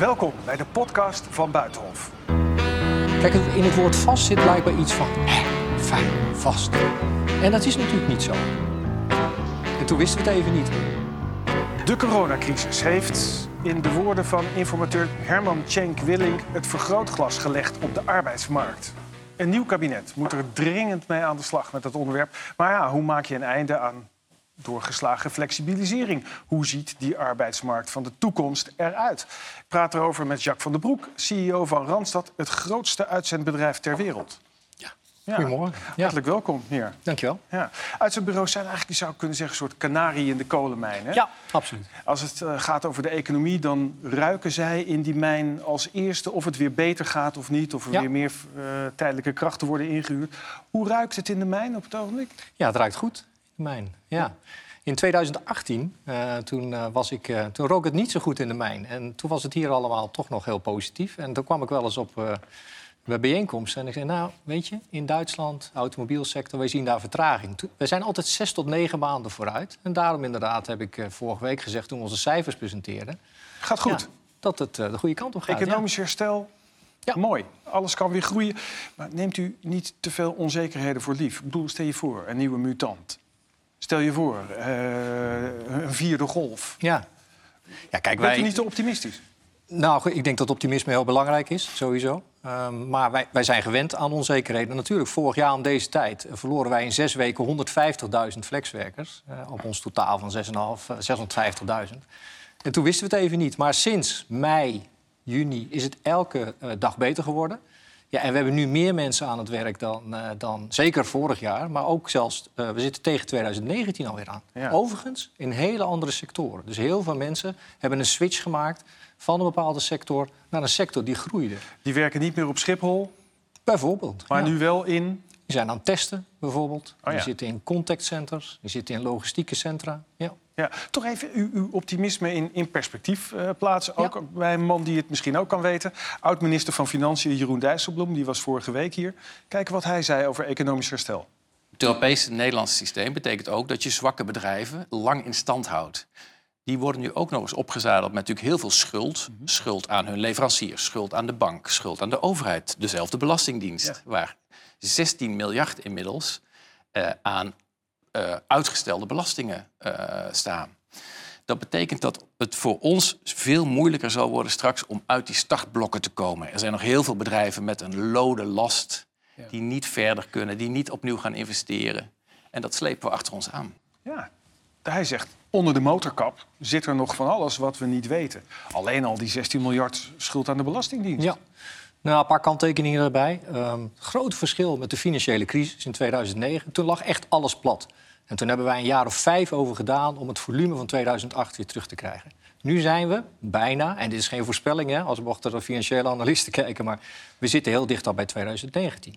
Welkom bij de podcast van Buitenhof. Kijk, in het woord vast zit blijkbaar iets van eh, fijn, vast. En dat is natuurlijk niet zo. En toen wisten we het even niet. De coronacrisis heeft, in de woorden van informateur Herman Cenk Willink, het vergrootglas gelegd op de arbeidsmarkt. Een nieuw kabinet moet er dringend mee aan de slag met dat onderwerp. Maar ja, hoe maak je een einde aan doorgeslagen flexibilisering? Hoe ziet die arbeidsmarkt van de toekomst eruit? Ik praat erover met Jacques van den Broek, CEO van Randstad, het grootste uitzendbedrijf ter wereld. Ja. Goedemorgen. Ja. Hartelijk welkom hier. Dankjewel. Ja. Uitzendbureaus zijn eigenlijk, je zou kunnen zeggen, een soort kanarie in de kolenmijn. Hè? Ja, absoluut. Als het eh, gaat over de economie, dan ruiken zij in die mijn als eerste of het weer beter gaat of niet. Of er Ja. weer meer eh, tijdelijke krachten worden ingehuurd. Hoe ruikt het in de mijn op het ogenblik? Ja, het ruikt goed, mijn. Ja. In 2018, eh, toen, eh, was ik, eh, toen rook het niet zo goed in de mijn. En toen was het hier allemaal toch nog heel positief. En toen kwam ik wel eens op bij bijeenkomsten. En ik zei, nou, weet je, in Duitsland, automobielsector, wij zien daar vertraging. We zijn altijd zes tot negen maanden vooruit. En daarom inderdaad heb ik vorige week gezegd, toen we onze cijfers presenteerden... Gaat goed. ja, dat het de goede kant op gaat. ja. Economisch herstel, Ja. mooi. Alles kan weer groeien. Maar neemt u niet te veel onzekerheden voor lief? Ik bedoel, stel je voor, een nieuwe mutant. Stel je voor, eh, een vierde golf. Ja. Ja, kijk, Bent wij... u niet te optimistisch? Nou, ik denk dat optimisme heel belangrijk is, sowieso. Ehm, maar wij, wij zijn gewend aan onzekerheden. Natuurlijk, vorig jaar om deze tijd verloren wij in zes weken 150.000 flexwerkers. eh, op ons totaal van 6,5, eh, 650.000. En toen wisten we het even niet. Maar sinds mei, juni is het elke dag beter geworden. Ja, en we hebben nu meer mensen aan het werk dan, eh, dan zeker vorig jaar. Maar ook zelfs, eh, we zitten tegen 2019 alweer aan. Ja. Overigens in hele andere sectoren. Dus heel veel mensen hebben een switch gemaakt van een bepaalde sector naar een sector die groeide. Die werken niet meer op Schiphol, Bijvoorbeeld. maar ja. nu wel in... Die zijn aan het testen, bijvoorbeeld. Oh, ja. Die zitten in contactcenters, die zitten in logistieke centra. Ja. Ja, toch even uw, uw optimisme in, in perspectief eh, plaatsen. Ook bij een man die het misschien ook kan weten. Oud-minister van Financiën Jeroen Dijsselbloem, die was vorige week hier. Kijken wat hij zei over economisch herstel. Het Europese Nederlandse systeem betekent ook dat je zwakke bedrijven lang in stand houdt. Die worden nu ook nog eens opgezadeld met natuurlijk heel veel schuld. Schuld aan hun leveranciers, schuld aan de bank, schuld aan de overheid. Dezelfde belastingdienst, Ja. waar 16 miljard inmiddels eh, aan eh, uitgestelde belastingen eh, staan. Dat betekent dat het voor ons veel moeilijker zal worden straks om uit die startblokken te komen. Er zijn nog heel veel bedrijven met een lode last die niet verder kunnen, die niet opnieuw gaan investeren. En dat slepen we achter ons aan. Ja, hij zegt, onder de motorkap zit er nog van alles wat we niet weten. Alleen al die 16 miljard schuld aan de Belastingdienst. ja. Nou, een paar kanttekeningen erbij. Ehm groot verschil met de financiële crisis in 2009. Toen lag echt alles plat. En toen hebben wij een jaar of vijf over gedaan om het volume van 2008 weer terug te krijgen. Nu zijn we bijna, en dit is geen voorspelling, hè, als mochten er financiële analisten kijken, maar we zitten heel dicht al bij 2019.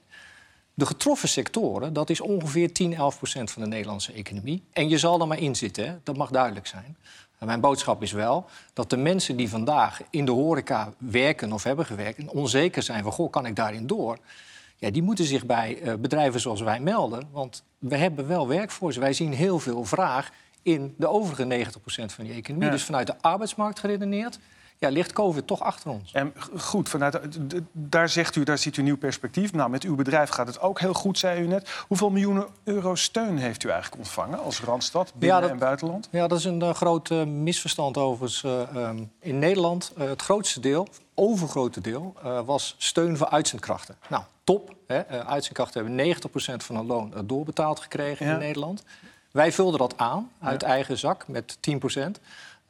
De getroffen sectoren, dat is ongeveer 10, 11 procent van de Nederlandse economie. En je zal er maar in zitten, hè? dat mag duidelijk zijn. En mijn boodschap is wel dat de mensen die vandaag in de horeca werken of hebben gewerkt... en onzeker zijn van, goh, kan ik daarin door? Ja, die moeten zich bij eh, bedrijven zoals wij melden. Want we hebben wel werk voor ze. Wij zien heel veel vraag in de overige 90 procent van die economie. Ja. Dus vanuit de arbeidsmarkt geredeneerd... Ja, ligt COVID toch achter ons. En goed, vanuit, daar zegt u, daar ziet u nieuw perspectief. Nou, met uw bedrijf gaat het ook heel goed, zei u net. Hoeveel miljoenen euro steun heeft u eigenlijk ontvangen als Randstad, binnen Ja, dat- en buitenland? Ja, dat is een eh, groot eh, misverstand overigens. eh, ehm, in Nederland, het grootste deel, overgrote deel, was steun voor uitzendkrachten. Nou, top. Hè? Uitzendkrachten hebben 90% van hun loon doorbetaald gekregen Ja. in Nederland. Wij vulden dat aan uit eigen zak met 10%.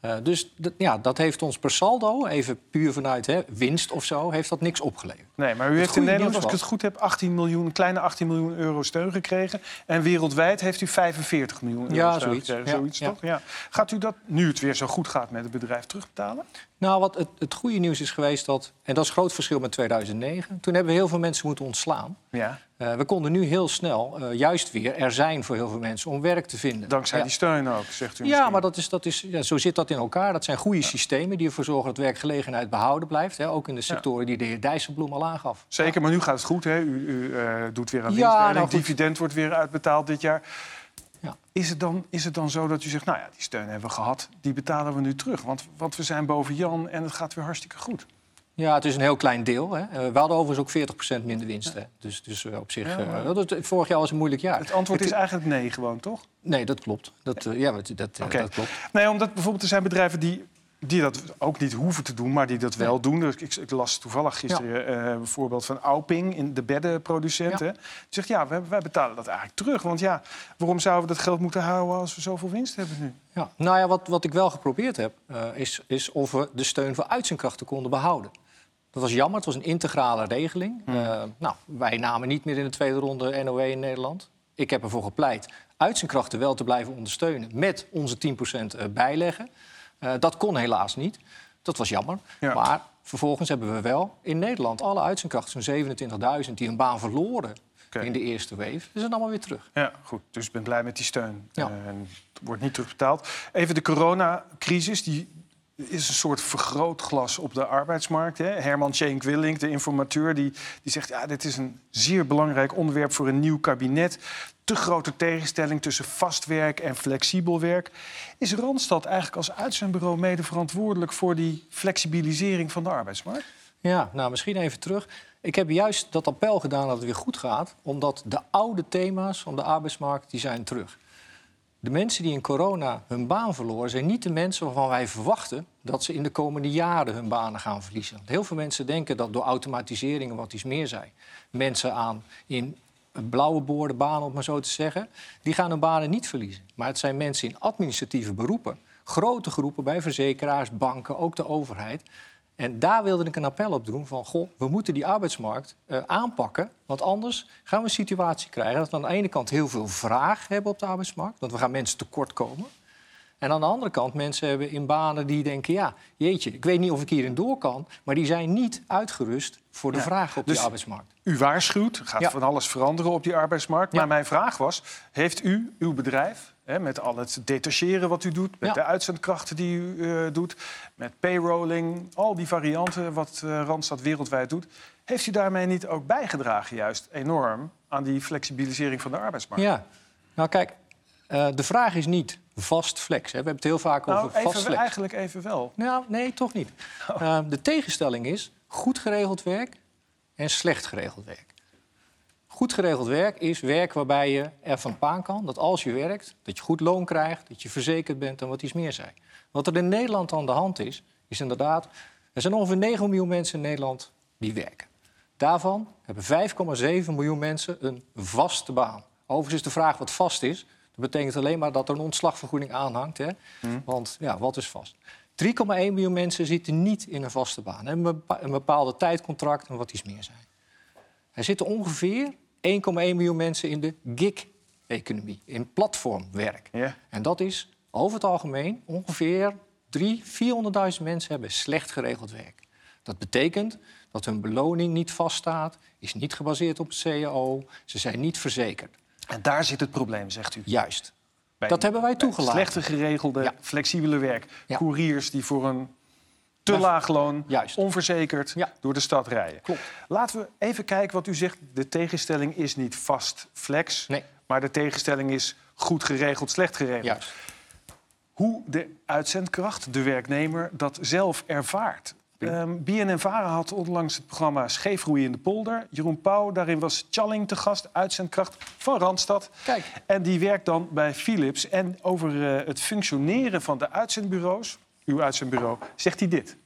Eh, dus ja, dat heeft ons per saldo, even puur vanuit hè, winst of zo, heeft dat niks opgeleverd. Nee, maar u heeft in Nederland, als ik het goed heb, 18 miljoen, kleine 18 miljoen euro steun gekregen. En wereldwijd heeft u 45 miljoen euro Ja, steun zoiets. gekregen. Ja, Zoiets ja. toch? Ja. Gaat u dat, nu het weer zo goed gaat met het bedrijf, terugbetalen? Nou, wat het, het goede nieuws is geweest dat, en dat is een groot verschil met 2009, toen hebben we heel veel mensen moeten ontslaan. Ja, Eh, we konden nu heel snel eh, juist weer er zijn voor heel veel mensen om werk te vinden. dankzij ja. die steun ook, zegt u Ja, misschien. maar dat is, dat is, ja, zo zit dat in elkaar. Dat zijn goede systemen die ervoor zorgen dat werkgelegenheid behouden blijft. Hè, ook in de sectoren die de heer Dijsselbloem al aangaf. Zeker, maar nu gaat het goed. Hè? U, u eh, doet weer Ja, nou goed. Dividend wordt weer uitbetaald dit jaar. Ja. Is, het dan, is het dan zo dat u zegt, nou ja, die steun hebben we gehad, die betalen we nu terug? Want, want we zijn boven Jan en het gaat weer hartstikke goed. Ja, het is een heel klein deel. Hè. Eh, we hadden overigens ook 40% minder winst. Hè. Dus, dus eh, op zich... Ja, maar- dat- vorig jaar was een moeilijk jaar. Het antwoord is eigenlijk nee gewoon, toch? Nee, dat klopt. Dat, ja, dat, dat, Oké. dat klopt. Nee, omdat bijvoorbeeld er zijn bedrijven die, die dat ook niet hoeven te doen, maar die dat wel doen. Dus ik, ik las toevallig gisteren eh, een voorbeeld van Auping, in de beddenproducent. Ja. Die zegt, ja, wij, wij betalen dat eigenlijk terug. Want ja, waarom zouden we dat geld moeten houden als we zoveel winst hebben nu? Ja. Nou ja, wat, wat ik wel geprobeerd heb, eh, is, is of we de steun voor uitzendkrachten konden behouden. Dat was jammer, het was een integrale regeling. Eh, nou, wij namen niet meer in de tweede ronde NOE in Nederland. Ik heb ervoor gepleit uitzendkrachten wel te blijven ondersteunen met onze 10% eh, bijleggen. Eh, dat kon helaas niet. Dat was jammer. Ja. Maar vervolgens hebben we wel in Nederland alle uitzendkrachten, zo'n 27.000, die een baan verloren in de eerste wave. Ze zijn allemaal weer terug. Ja, goed. Dus ik ben blij met die steun. Ja. Eh, en het wordt niet terugbetaald. Even de coronacrisis, die is een soort vergrootglas op de arbeidsmarkt. Hè? Herman Schenk Willink, de informateur, die, die zegt... ja, dit is een zeer belangrijk onderwerp voor een nieuw kabinet. Te grote tegenstelling tussen vast werk en flexibel werk. Is Randstad eigenlijk als uitzendbureau mede verantwoordelijk... voor die flexibilisering van de arbeidsmarkt? Ja, nou misschien even terug. Ik heb juist dat appel gedaan dat het weer goed gaat, omdat de oude thema's van de arbeidsmarkt die zijn terug. De mensen die in corona hun baan verloren, zijn niet de mensen waarvan wij verwachten dat ze in de komende jaren hun banen gaan verliezen. Want heel veel mensen denken dat door automatisering en wat iets meer zijn, mensen aan in blauwe boorden banen, om maar zo te zeggen, die gaan hun banen niet verliezen. Maar het zijn mensen in administratieve beroepen, grote groepen bij verzekeraars, banken, ook de overheid. En daar wilde ik een appel op doen van... goh, we moeten die arbeidsmarkt eh, aanpakken. Want anders gaan we een situatie krijgen... dat we aan de ene kant heel veel vraag hebben op de arbeidsmarkt. Want we gaan mensen tekort komen. En aan de andere kant mensen hebben in banen die denken... ja, jeetje, ik weet niet of ik hierin door kan... maar die zijn niet uitgerust voor de Ja, vraag op dus- die arbeidsmarkt. U waarschuwt, gaat Ja. van alles veranderen op die arbeidsmarkt. Ja. Maar mijn vraag was, heeft u, uw bedrijf... Hè, met al het detacheren wat u doet, met Ja. de uitzendkrachten die u eh, doet... met payrolling, al die varianten wat eh, Randstad wereldwijd doet... heeft u daarmee niet ook bijgedragen juist enorm... aan die flexibilisering van de arbeidsmarkt? Ja, nou kijk, eh, de vraag is niet vast flex. Hè. We hebben het heel vaak nou, over vast flex. eigenlijk even wel. Nou, nee, toch niet. Eh, de tegenstelling is goed geregeld werk en slecht geregeld werk. Goed geregeld werk is werk waarbij je er van paan kan dat als je werkt, dat je goed loon krijgt, dat je verzekerd bent en wat iets meer zijn. Wat er in Nederland aan de hand is, is inderdaad, er zijn ongeveer 9 miljoen mensen in Nederland die werken. Daarvan hebben 5,7 miljoen mensen een vaste baan. Overigens is de vraag wat vast is. Dat betekent alleen maar dat er een ontslagvergoeding aanhangt. Hè? Want ja, wat is vast? 3,1 miljoen mensen zitten niet in een vaste baan. Hebben een bepaalde tijdcontract en wat iets meer zijn. Er zitten ongeveer 1,1 miljoen mensen in de gig-economie, in platformwerk. Ja. En dat is over het algemeen ongeveer 300.000, 400.000 mensen hebben slecht geregeld werk. Dat betekent dat hun beloning niet vaststaat, is niet gebaseerd op het CAO, ze zijn niet verzekerd. En daar zit het probleem, zegt u. Juist. Bij- Dat hebben wij toegelaten. Slechte geregelde, Ja. flexibele werk. Ja. Couriers die voor een te laag loon, Juist. onverzekerd, Ja. door de stad rijden. Klopt. Laten we even kijken wat u zegt. De tegenstelling is niet vast flex, Nee. maar de tegenstelling is goed geregeld, slecht geregeld. Juist. Hoe de uitzendkracht, de werknemer, dat zelf ervaart. Ehm BNNVARA had onlangs het programma Scheefroeien in de polder. Jeroen Pauw, daarin was Challing te gast, uitzendkracht van Randstad. Kijk. En die werkt dan bij Philips. En over eh, het functioneren van de uitzendbureaus, uw uitzendbureau, zegt hij dit.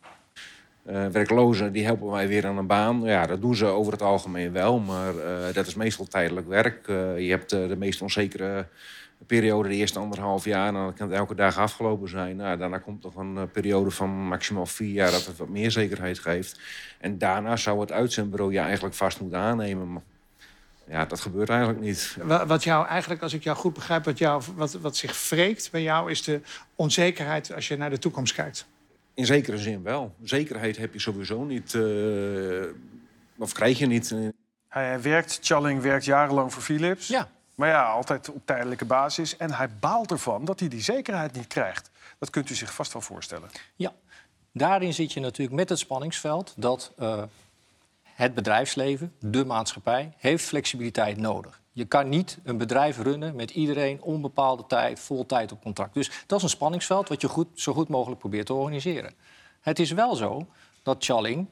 Eh, werklozen die helpen wij weer aan een baan. Ja, dat doen ze over het algemeen wel, maar eh, dat is meestal tijdelijk werk. Eh, je hebt de meest onzekere periode, de eerste anderhalf jaar, en dan kan het elke dag afgelopen zijn. Nou, daarna komt nog een periode van maximaal vier jaar dat het wat meer zekerheid geeft. En daarna zou het uitzendbureau je eigenlijk vast moeten aannemen. Ja, dat gebeurt eigenlijk niet. Wa- Wat jou eigenlijk, als ik jou goed begrijp, wat, jou, wat, wat zich wreekt bij jou, is de onzekerheid als je naar de toekomst kijkt. In zekere zin wel. Zekerheid heb je sowieso niet, eh, of krijg je niet. Hij werkt, Challing werkt jarenlang voor Philips. Ja. Maar ja, altijd op tijdelijke basis. En hij baalt ervan dat hij die zekerheid niet krijgt. Dat kunt u zich vast wel voorstellen. Ja, daarin zit je natuurlijk met het spanningsveld dat eh, het bedrijfsleven, de maatschappij, heeft flexibiliteit nodig. Je kan niet een bedrijf runnen met iedereen onbepaalde tijd, vol tijd op contract. Dus dat is een spanningsveld wat je goed, zo goed mogelijk probeert te organiseren. Het is wel zo dat Challing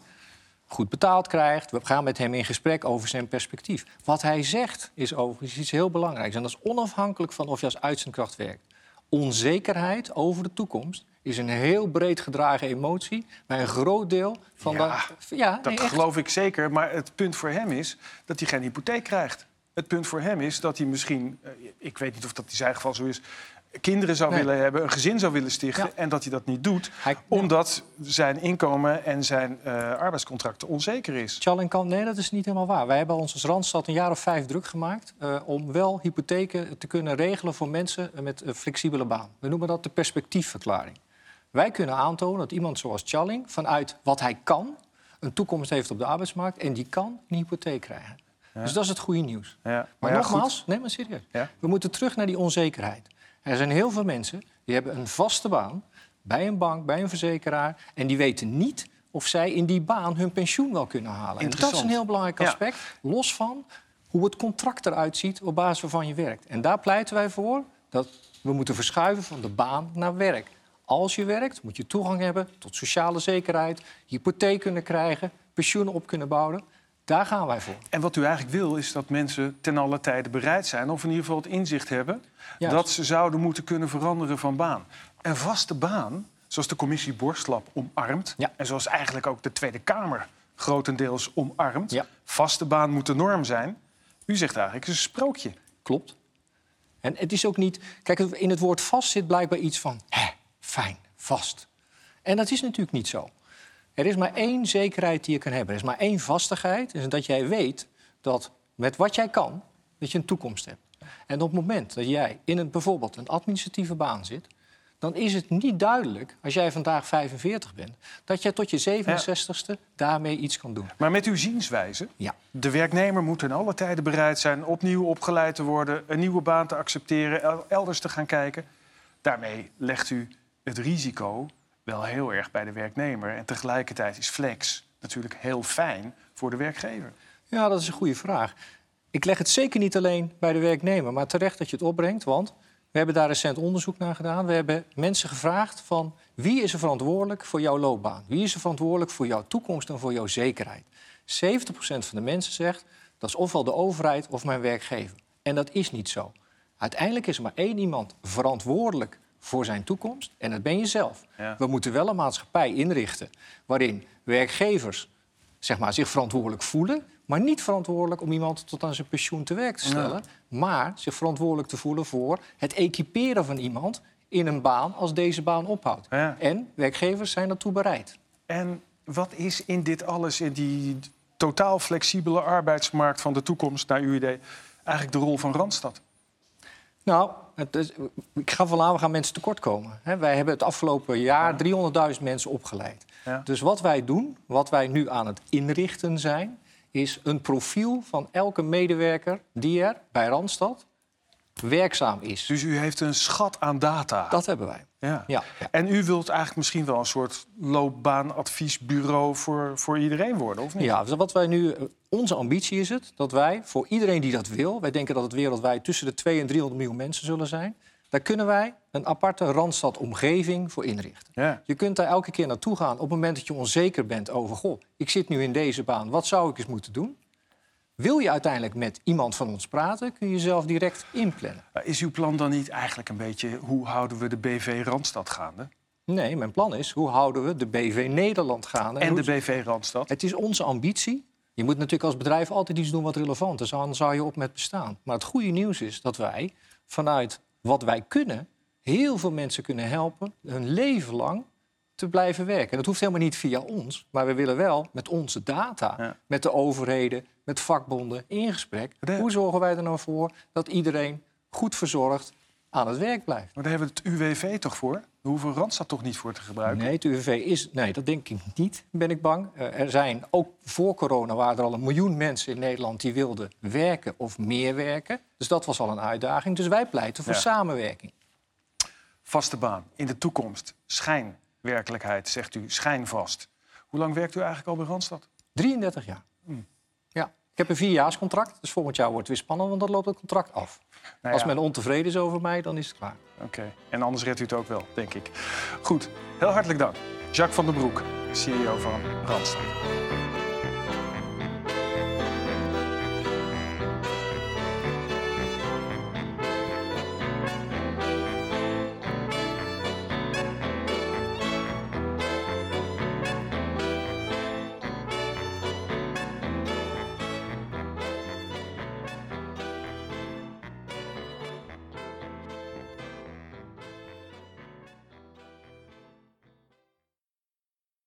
goed betaald krijgt. We gaan met hem in gesprek over zijn perspectief. Wat hij zegt is overigens iets heel belangrijks. En dat is onafhankelijk van of je als uitzendkracht werkt. Onzekerheid over de toekomst is een heel breed gedragen emotie bij een groot deel van Ja, de. Ja, Dat nee, geloof ik zeker. Maar het punt voor hem is dat hij geen hypotheek krijgt. Het punt voor hem is dat hij misschien, eh, ik weet niet of dat in zijn geval zo is, kinderen zou Nee. willen hebben, een gezin zou willen stichten. Ja. En dat hij dat niet doet, Hij- omdat zijn inkomen en zijn eh, arbeidscontract onzeker is. Challing kan, nee, dat is niet helemaal waar. Wij hebben ons als Randstad een jaar of vijf druk gemaakt... eh, om wel hypotheken te kunnen regelen voor mensen met een flexibele baan. We noemen dat de perspectiefverklaring. Wij kunnen aantonen dat iemand zoals Challing... vanuit wat hij kan, een toekomst heeft op de arbeidsmarkt... en die kan een hypotheek krijgen. Dus dat is het goede nieuws. Ja. Maar ja, nogmaals, nee, maar serieus. Ja. We moeten terug naar die onzekerheid. Er zijn heel veel mensen die hebben een vaste baan bij een bank, bij een verzekeraar... en die weten niet of zij in die baan hun pensioen wel kunnen halen. En dat is een heel belangrijk aspect. Los van hoe het contract eruit ziet op basis waarvan je werkt. En daar pleiten wij voor dat we moeten verschuiven van de baan naar werk. Als je werkt, moet je toegang hebben tot sociale zekerheid... hypotheek kunnen krijgen, pensioenen op kunnen bouwen. Daar gaan wij voor. En wat u eigenlijk wil, is dat mensen ten alle tijde bereid zijn... of in ieder geval het inzicht hebben... Juist. dat ze zouden moeten kunnen veranderen van baan. Een vaste baan, zoals de commissie Borstlap omarmt... Ja. en zoals eigenlijk ook de Tweede Kamer grotendeels omarmt... Ja. vaste baan moet de norm zijn. U zegt eigenlijk, het is een sprookje. Klopt. En het is ook niet... Kijk, in het woord vast zit blijkbaar iets van... Hè, fijn, vast. En dat is natuurlijk niet zo. Er is maar één zekerheid die je kan hebben. Er is maar één vastigheid. is dat jij weet dat met wat jij kan... dat je een toekomst hebt. En op het moment dat jij in een, bijvoorbeeld een administratieve baan zit... dan is het niet duidelijk, als jij vandaag 45 bent... dat jij tot je 67ste daarmee iets kan doen. Maar met uw zienswijze, Ja. de werknemer moet in alle tijden bereid zijn... opnieuw opgeleid te worden, een nieuwe baan te accepteren... el- elders te gaan kijken. Daarmee legt u het risico wel heel erg bij de werknemer. En tegelijkertijd is flex natuurlijk heel fijn voor de werkgever. Ja, dat is een goede vraag. Ik leg het zeker niet alleen bij de werknemer, maar terecht dat je het opbrengt. Want we hebben daar recent onderzoek naar gedaan. We hebben mensen gevraagd van wie is er verantwoordelijk voor jouw loopbaan? Wie is er verantwoordelijk voor jouw toekomst en voor jouw zekerheid? 70% van de mensen zegt dat is ofwel de overheid of mijn werkgever. En dat is niet zo. Uiteindelijk is er maar één iemand verantwoordelijk voor zijn toekomst en dat ben je zelf. Ja. We moeten wel een maatschappij inrichten waarin werkgevers zeg maar, zich verantwoordelijk voelen, maar niet verantwoordelijk om iemand tot aan zijn pensioen te werk te stellen, maar zich verantwoordelijk te voelen voor het equiperen van iemand in een baan als deze baan ophoudt. Ja. En werkgevers zijn daartoe bereid. En wat is in dit alles, in die totaal flexibele arbeidsmarkt van de toekomst, naar uw idee, eigenlijk de rol van Randstad? Nou, het is, ik ga van aan, we gaan mensen tekortkomen. Hè, wij hebben het afgelopen jaar 300.000 mensen opgeleid. Ja. Dus wat wij doen, wat wij nu aan het inrichten zijn... is een profiel van elke medewerker die er bij Randstad werkzaam is. Dus u heeft een schat aan data. Dat hebben wij. Ja. Ja. En u wilt eigenlijk misschien wel een soort loopbaanadviesbureau voor, voor iedereen worden, of niet? Ja, dus wat wij nu, onze ambitie is het dat wij voor iedereen die dat wil, wij denken dat het wereldwijd tussen de 2 en 300 miljoen mensen zullen zijn, daar kunnen wij een aparte Randstad-omgeving voor inrichten. Ja. Je kunt daar elke keer naartoe gaan op het moment dat je onzeker bent over, goh, ik zit nu in deze baan, wat zou ik eens moeten doen? Wil je uiteindelijk met iemand van ons praten, kun je jezelf direct inplannen. Is uw plan dan niet eigenlijk een beetje... hoe houden we de BV Randstad gaande? Nee, mijn plan is, hoe houden we de BV Nederland gaande? En de BV Randstad? Het is onze ambitie. Je moet natuurlijk als bedrijf altijd iets doen wat relevant is, anders zou je op met bestaan. Maar het goede nieuws is dat wij vanuit wat wij kunnen heel veel mensen kunnen helpen hun leven lang te blijven werken. En dat hoeft helemaal niet via ons, maar we willen wel met onze data, Ja. met de overheden, met vakbonden in gesprek. De- Hoe zorgen wij er nou voor dat iedereen goed verzorgd aan het werk blijft? Maar daar hebben we het UWV toch voor? We hoeven Randstad toch niet voor te gebruiken? Nee, het UWV is. Nee, dat denk ik niet, ben ik bang. Eh, er zijn ook voor corona waren er al een miljoen mensen in Nederland die wilden werken of meer werken. Dus dat was al een uitdaging. Dus wij pleiten voor Ja. samenwerking. Vaste baan, in de toekomst, schijnwerkelijkheid, zegt u, schijnvast. Hoe lang werkt u eigenlijk al bij Randstad? 33 jaar. Ja, ik heb een vierjaarscontract, dus volgend jaar wordt het weer spannend, want dan loopt het contract af. Nou Als men ontevreden is over mij, dan is het klaar. Oké, en anders redt u het ook wel, denk ik. Goed, heel hartelijk dank. Jacques van den Broek, CEO van Randstad.